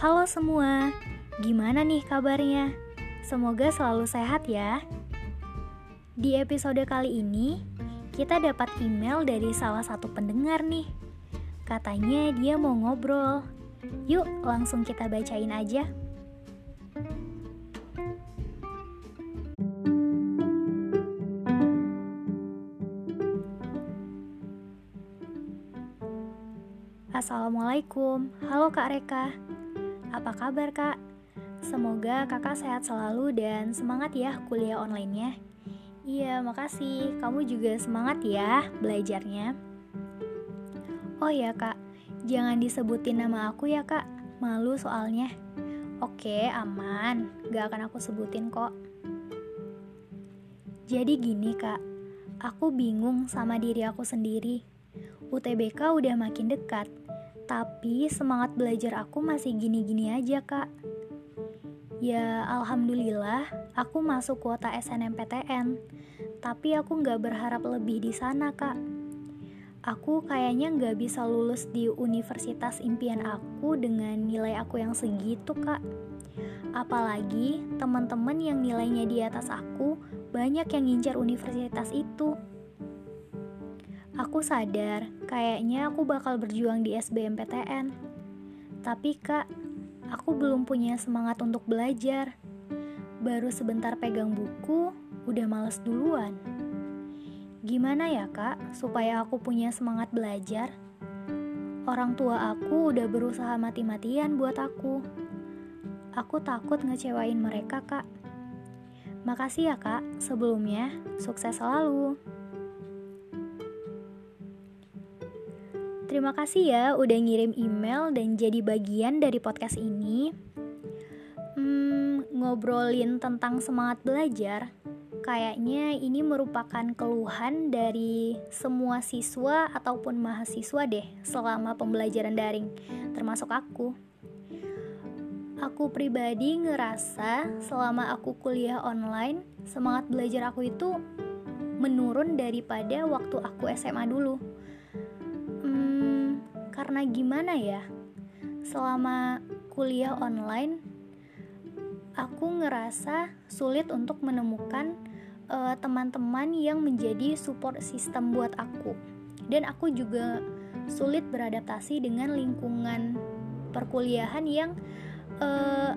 Halo semua, gimana nih kabarnya? Semoga selalu sehat ya. Di episode kali ini, kita dapat email dari salah satu pendengar nih. Katanya dia mau ngobrol. Yuk, langsung kita bacain aja. Assalamualaikum, halo Kak Reka. Apa kabar Kak? Semoga kakak sehat selalu dan semangat ya kuliah online-nya. Iya, makasih. Kamu juga semangat ya belajarnya. Oh ya kak, jangan disebutin nama aku ya kak. Malu soalnya. Oke, aman. Gak akan aku sebutin kok. Jadi gini kak, aku bingung sama diri aku sendiri. UTBK udah makin dekat, tapi semangat belajar aku masih gini-gini aja, Kak. Ya, alhamdulillah aku masuk kuota SNMPTN, tapi aku nggak berharap lebih di sana, Kak. Aku kayaknya nggak bisa lulus di universitas impian aku dengan nilai aku yang segitu, Kak. Apalagi teman-teman yang nilainya di atas aku banyak yang ngincar universitas itu. Aku sadar, kayaknya aku bakal berjuang di SBMPTN. Tapi kak, aku belum punya semangat untuk belajar. Baru sebentar pegang buku, udah males duluan. Gimana ya kak, supaya aku punya semangat belajar? Orang tua aku udah berusaha mati-matian buat aku. Aku takut ngecewain mereka kak. Makasih ya kak, sebelumnya sukses selalu. Terima kasih ya udah ngirim email dan jadi bagian dari podcast ini. Hmm, ngobrolin tentang semangat belajar, kayaknya ini merupakan keluhan dari semua siswa ataupun mahasiswa deh selama pembelajaran daring, termasuk aku. Aku pribadi ngerasa selama aku kuliah online, semangat belajar aku itu menurun daripada waktu aku SMA dulu karena gimana ya? Selama kuliah online aku ngerasa sulit untuk menemukan uh, teman-teman yang menjadi support system buat aku. Dan aku juga sulit beradaptasi dengan lingkungan perkuliahan yang uh,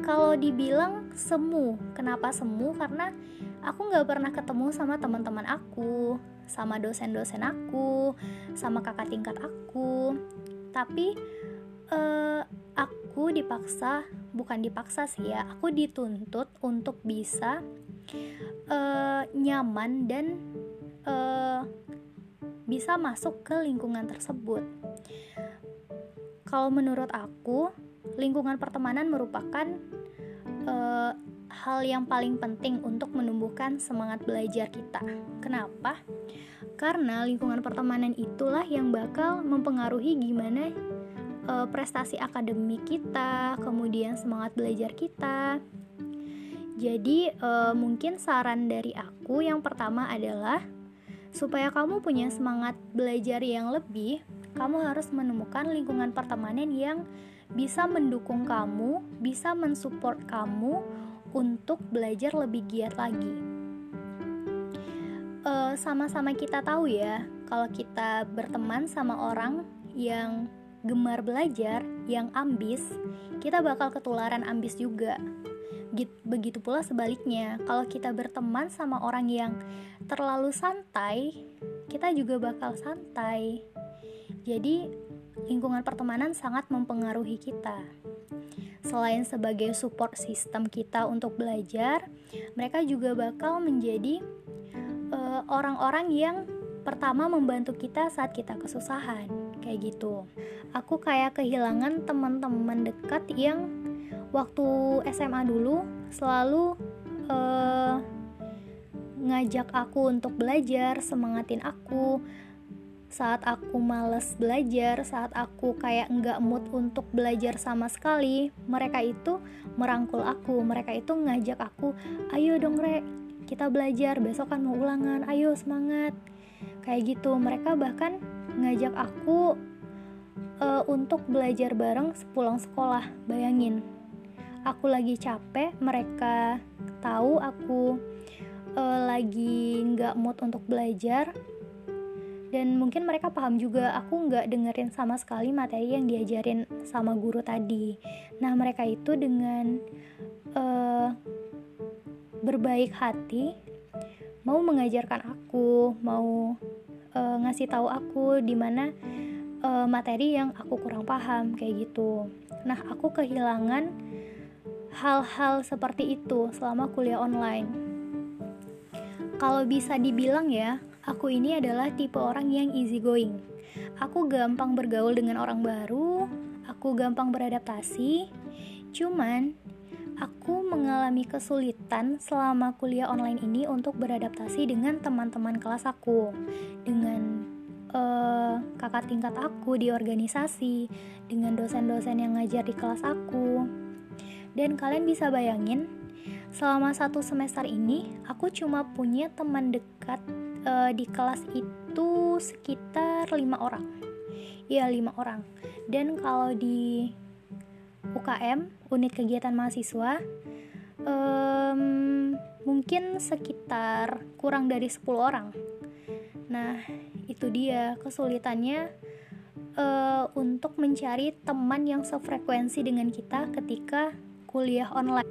kalau dibilang semu. Kenapa semu? Karena aku nggak pernah ketemu sama teman-teman aku sama dosen-dosen aku, sama kakak tingkat aku. Tapi uh, aku dipaksa, bukan dipaksa sih ya, aku dituntut untuk bisa uh, nyaman dan uh, bisa masuk ke lingkungan tersebut. Kalau menurut aku, lingkungan pertemanan merupakan uh, hal yang paling penting untuk menumbuhkan semangat belajar kita. Kenapa? Karena lingkungan pertemanan itulah yang bakal mempengaruhi gimana e, prestasi akademik kita, kemudian semangat belajar kita. Jadi, e, mungkin saran dari aku yang pertama adalah supaya kamu punya semangat belajar yang lebih, kamu harus menemukan lingkungan pertemanan yang bisa mendukung kamu, bisa mensupport kamu untuk belajar lebih giat lagi. sama sama-sama kita tahu ya, kalau kita berteman sama orang yang gemar belajar, yang ambis, kita bakal ketularan ambis juga. Begitu pula sebaliknya, kalau kita berteman sama orang yang terlalu santai, kita juga bakal santai. Jadi, lingkungan pertemanan sangat mempengaruhi kita. Selain sebagai support sistem kita untuk belajar, mereka juga bakal menjadi eh, orang-orang uh, yang pertama membantu kita saat kita kesusahan, kayak gitu. Aku kayak kehilangan teman-teman dekat yang waktu SMA dulu selalu uh, ngajak aku untuk belajar, semangatin aku, saat aku males belajar, saat aku kayak nggak mood untuk belajar sama sekali, mereka itu merangkul aku, mereka itu ngajak aku, ayo dong re, kita belajar, besok kan mau ulangan, ayo semangat. Kayak gitu, mereka bahkan ngajak aku uh, untuk belajar bareng sepulang sekolah. Bayangin, aku lagi capek, mereka tahu aku uh, lagi nggak mood untuk belajar, dan mungkin mereka paham juga aku nggak dengerin sama sekali materi yang diajarin sama guru tadi. Nah mereka itu dengan uh, berbaik hati mau mengajarkan aku, mau uh, ngasih tahu aku di mana uh, materi yang aku kurang paham kayak gitu. Nah aku kehilangan hal-hal seperti itu selama kuliah online. Kalau bisa dibilang ya, Aku ini adalah tipe orang yang easy going. Aku gampang bergaul dengan orang baru, aku gampang beradaptasi. Cuman, aku mengalami kesulitan selama kuliah online ini untuk beradaptasi dengan teman-teman kelas aku, dengan uh, kakak tingkat aku di organisasi, dengan dosen-dosen yang ngajar di kelas aku. Dan kalian bisa bayangin, selama satu semester ini, aku cuma punya teman dekat uh, di kelas itu sekitar lima orang. Ya lima orang. Dan kalau di UKM unit kegiatan mahasiswa um, mungkin sekitar kurang dari 10 orang. Nah itu dia kesulitannya uh, untuk mencari teman yang sefrekuensi dengan kita ketika kuliah online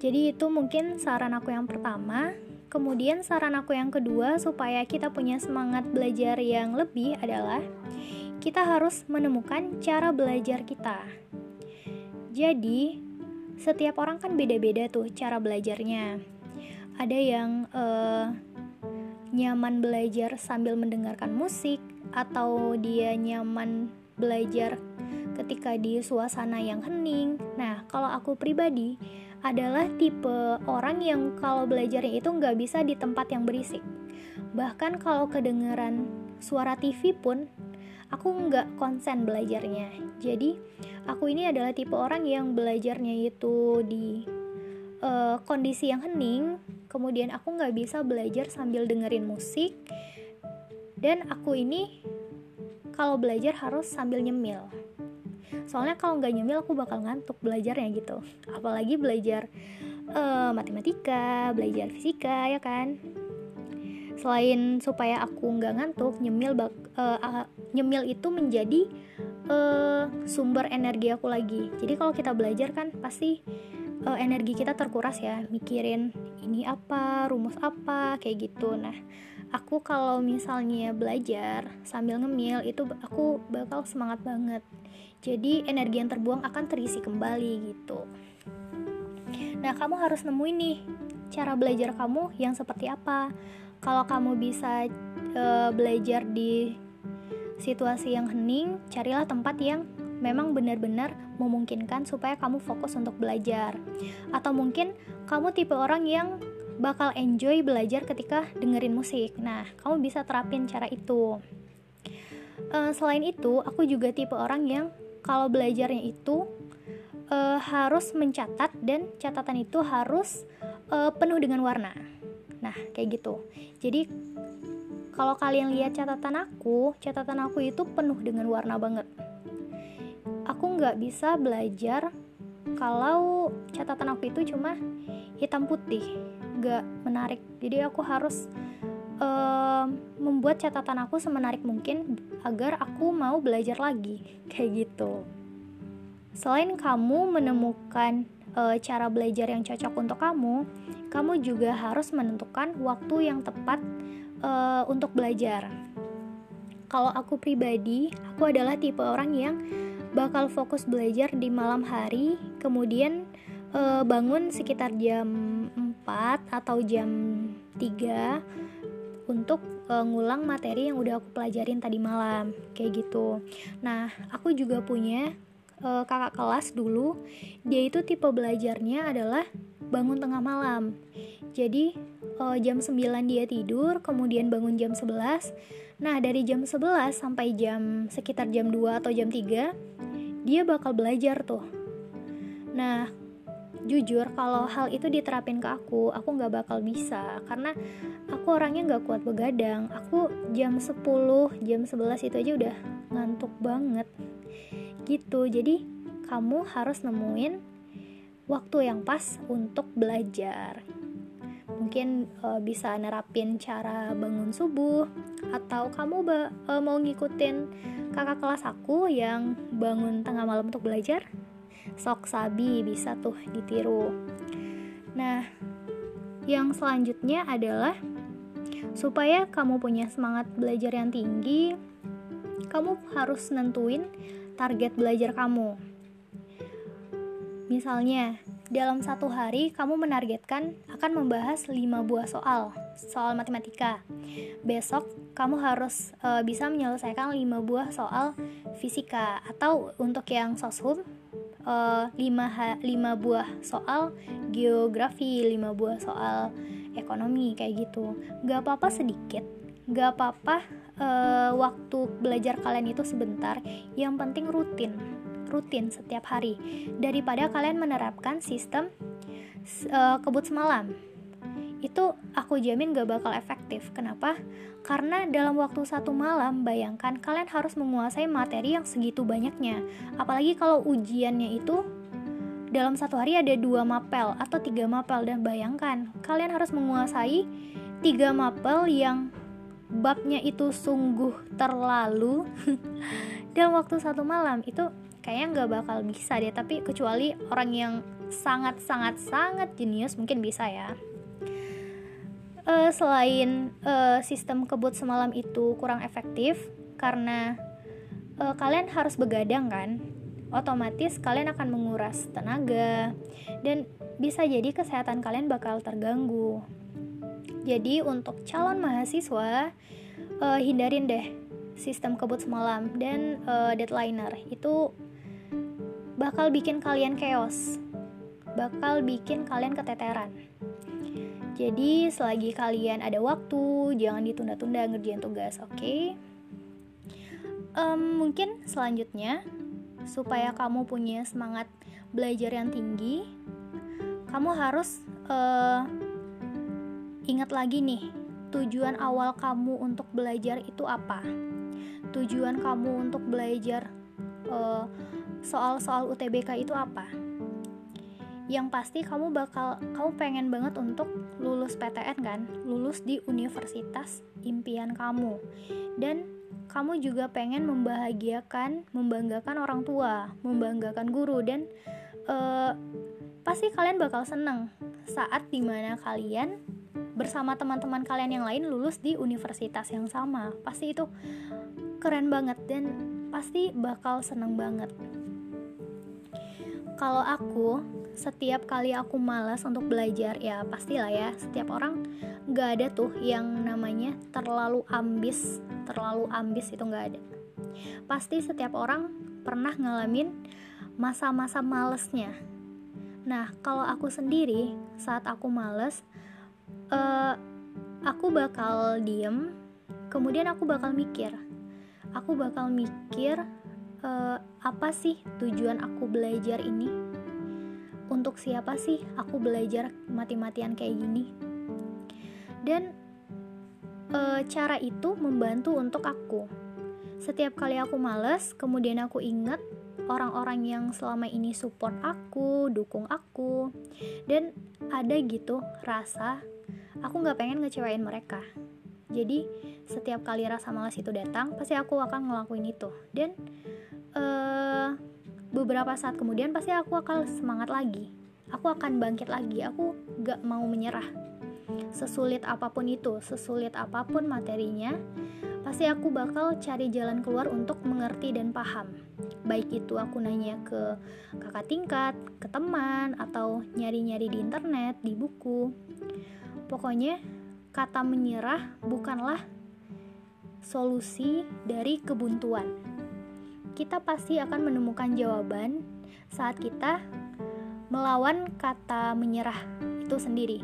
jadi itu mungkin saran aku yang pertama Kemudian saran aku yang kedua supaya kita punya semangat belajar yang lebih adalah kita harus menemukan cara belajar kita. Jadi, setiap orang kan beda-beda tuh cara belajarnya. Ada yang uh, nyaman belajar sambil mendengarkan musik atau dia nyaman belajar ketika di suasana yang hening. Nah, kalau aku pribadi, adalah tipe orang yang kalau belajarnya itu nggak bisa di tempat yang berisik. Bahkan kalau kedengeran suara TV pun, aku nggak konsen belajarnya. Jadi, aku ini adalah tipe orang yang belajarnya itu di uh, kondisi yang hening, kemudian aku nggak bisa belajar sambil dengerin musik, dan aku ini kalau belajar harus sambil nyemil soalnya kalau nggak nyemil aku bakal ngantuk belajarnya gitu. Apalagi belajar uh, matematika belajar fisika ya kan? Selain supaya aku nggak ngantuk nyemil bak uh, nyemil itu menjadi uh, sumber energi aku lagi. Jadi kalau kita belajar kan pasti uh, energi kita terkuras ya. Mikirin ini apa rumus apa kayak gitu. Nah aku kalau misalnya belajar sambil ngemil itu aku bakal semangat banget jadi energi yang terbuang akan terisi kembali gitu. Nah, kamu harus nemuin nih cara belajar kamu yang seperti apa. Kalau kamu bisa e, belajar di situasi yang hening, carilah tempat yang memang benar-benar memungkinkan supaya kamu fokus untuk belajar. Atau mungkin kamu tipe orang yang bakal enjoy belajar ketika dengerin musik. Nah, kamu bisa terapin cara itu. Uh, selain itu, aku juga tipe orang yang kalau belajarnya itu uh, harus mencatat dan catatan itu harus uh, penuh dengan warna. Nah, kayak gitu. Jadi kalau kalian lihat catatan aku, catatan aku itu penuh dengan warna banget. Aku nggak bisa belajar kalau catatan aku itu cuma hitam putih, nggak menarik. Jadi aku harus uh, membuat catatan aku semenarik mungkin agar aku mau belajar lagi. Kayak gitu. Selain kamu menemukan uh, cara belajar yang cocok untuk kamu kamu juga harus menentukan waktu yang tepat uh, untuk belajar. Kalau aku pribadi aku adalah tipe orang yang bakal fokus belajar di malam hari kemudian uh, bangun sekitar jam 4 atau jam 3 untuk uh, ngulang materi yang udah aku pelajarin tadi malam kayak gitu. Nah aku juga punya uh, kakak kelas dulu. Dia itu tipe belajarnya adalah bangun tengah malam. Jadi uh, jam 9 dia tidur kemudian bangun jam 11 nah dari jam 11 sampai jam sekitar jam 2 atau jam 3 dia bakal belajar tuh. Nah jujur kalau hal itu diterapin ke aku aku nggak bakal bisa. Karena aku orangnya nggak kuat begadang. Aku jam 10 jam 11 itu aja udah ngantuk banget. Gitu. Jadi kamu harus nemuin waktu yang pas untuk belajar. Mungkin uh, bisa nerapin cara bangun subuh atau kamu uh, mau ngikutin kakak kelas aku yang bangun tengah malam untuk belajar sok sabi bisa tuh ditiru nah yang selanjutnya adalah supaya kamu punya semangat belajar yang tinggi kamu harus nentuin target belajar kamu misalnya dalam satu hari, kamu menargetkan akan membahas 5 buah soal, soal matematika. Besok, kamu harus e, bisa menyelesaikan 5 buah soal fisika. Atau untuk yang soshum, e, 5, 5 buah soal geografi, 5 buah soal ekonomi, kayak gitu. Gak apa-apa sedikit, gak apa-apa e, waktu belajar kalian itu sebentar, yang penting rutin rutin setiap hari. Daripada kalian menerapkan sistem uh, kebut semalam itu aku jamin gak bakal efektif. Kenapa? Karena dalam waktu satu malam, bayangkan kalian harus menguasai materi yang segitu banyaknya. Apalagi kalau ujiannya itu dalam satu hari ada dua mapel atau tiga mapel dan bayangkan kalian harus menguasai tiga mapel yang babnya itu sungguh terlalu dalam waktu satu malam itu kayaknya nggak bakal bisa deh tapi kecuali orang yang sangat sangat sangat jenius mungkin bisa ya uh, selain uh, sistem kebut semalam itu kurang efektif karena uh, kalian harus begadang kan otomatis kalian akan menguras tenaga dan bisa jadi kesehatan kalian bakal terganggu jadi untuk calon mahasiswa uh, hindarin deh sistem kebut semalam dan uh, deadlineer itu bakal bikin kalian chaos, bakal bikin kalian keteteran. Jadi, selagi kalian ada waktu, jangan ditunda-tunda ngerjain tugas, oke? Okay? Um, mungkin selanjutnya, supaya kamu punya semangat belajar yang tinggi, kamu harus uh, ingat lagi nih, tujuan awal kamu untuk belajar itu apa? Tujuan kamu untuk belajar uh, soal-soal UTBK itu apa? Yang pasti kamu bakal kamu pengen banget untuk lulus PTN kan, lulus di universitas impian kamu. Dan kamu juga pengen membahagiakan, membanggakan orang tua, membanggakan guru dan uh, pasti kalian bakal seneng saat di mana kalian bersama teman-teman kalian yang lain lulus di universitas yang sama. Pasti itu keren banget dan pasti bakal seneng banget kalau aku setiap kali aku malas untuk belajar ya pastilah ya setiap orang nggak ada tuh yang namanya terlalu ambis terlalu ambis itu nggak ada. Pasti setiap orang pernah ngalamin masa-masa malesnya. Nah kalau aku sendiri saat aku males uh, aku bakal diem kemudian aku bakal mikir. Aku bakal mikir uh, apa sih tujuan aku belajar ini? Untuk siapa sih aku belajar mati-matian kayak gini? Dan uh, cara itu membantu untuk aku. Setiap kali aku males, kemudian aku ingat orang-orang yang selama ini support aku, dukung aku, dan ada gitu rasa aku nggak pengen ngecewain mereka. Jadi setiap kali rasa malas itu datang, pasti aku akan ngelakuin itu. Dan uh, beberapa saat kemudian pasti aku akan semangat lagi. Aku akan bangkit lagi. Aku gak mau menyerah. Sesulit apa pun itu sesulit apa pun materinya pasti aku bakal cari jalan keluar untuk mengerti dan paham. Baik itu aku nanya ke kakak tingkat ke teman atau nyari-nyari di internet di buku. Pokoknya kata menyerah bukanlah solusi dari kebuntuan kita pasti akan menemukan jawaban saat kita melawan kata menyerah itu sendiri.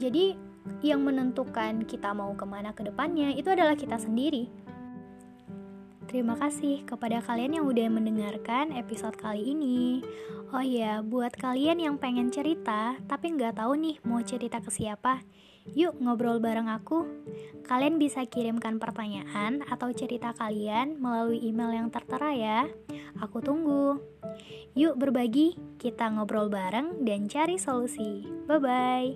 Jadi, yang menentukan kita mau ke mana ke depannya itu adalah kita sendiri. Terima kasih kepada kalian yang udah mendengarkan episode kali ini. Oh ya, buat kalian yang pengen cerita tapi nggak tahu nih mau cerita ke siapa, Yuk ngobrol bareng aku. Kalian bisa kirimkan pertanyaan atau cerita kalian melalui email yang tertera ya. Aku tunggu. Yuk berbagi, kita ngobrol bareng dan cari solusi. Bye bye.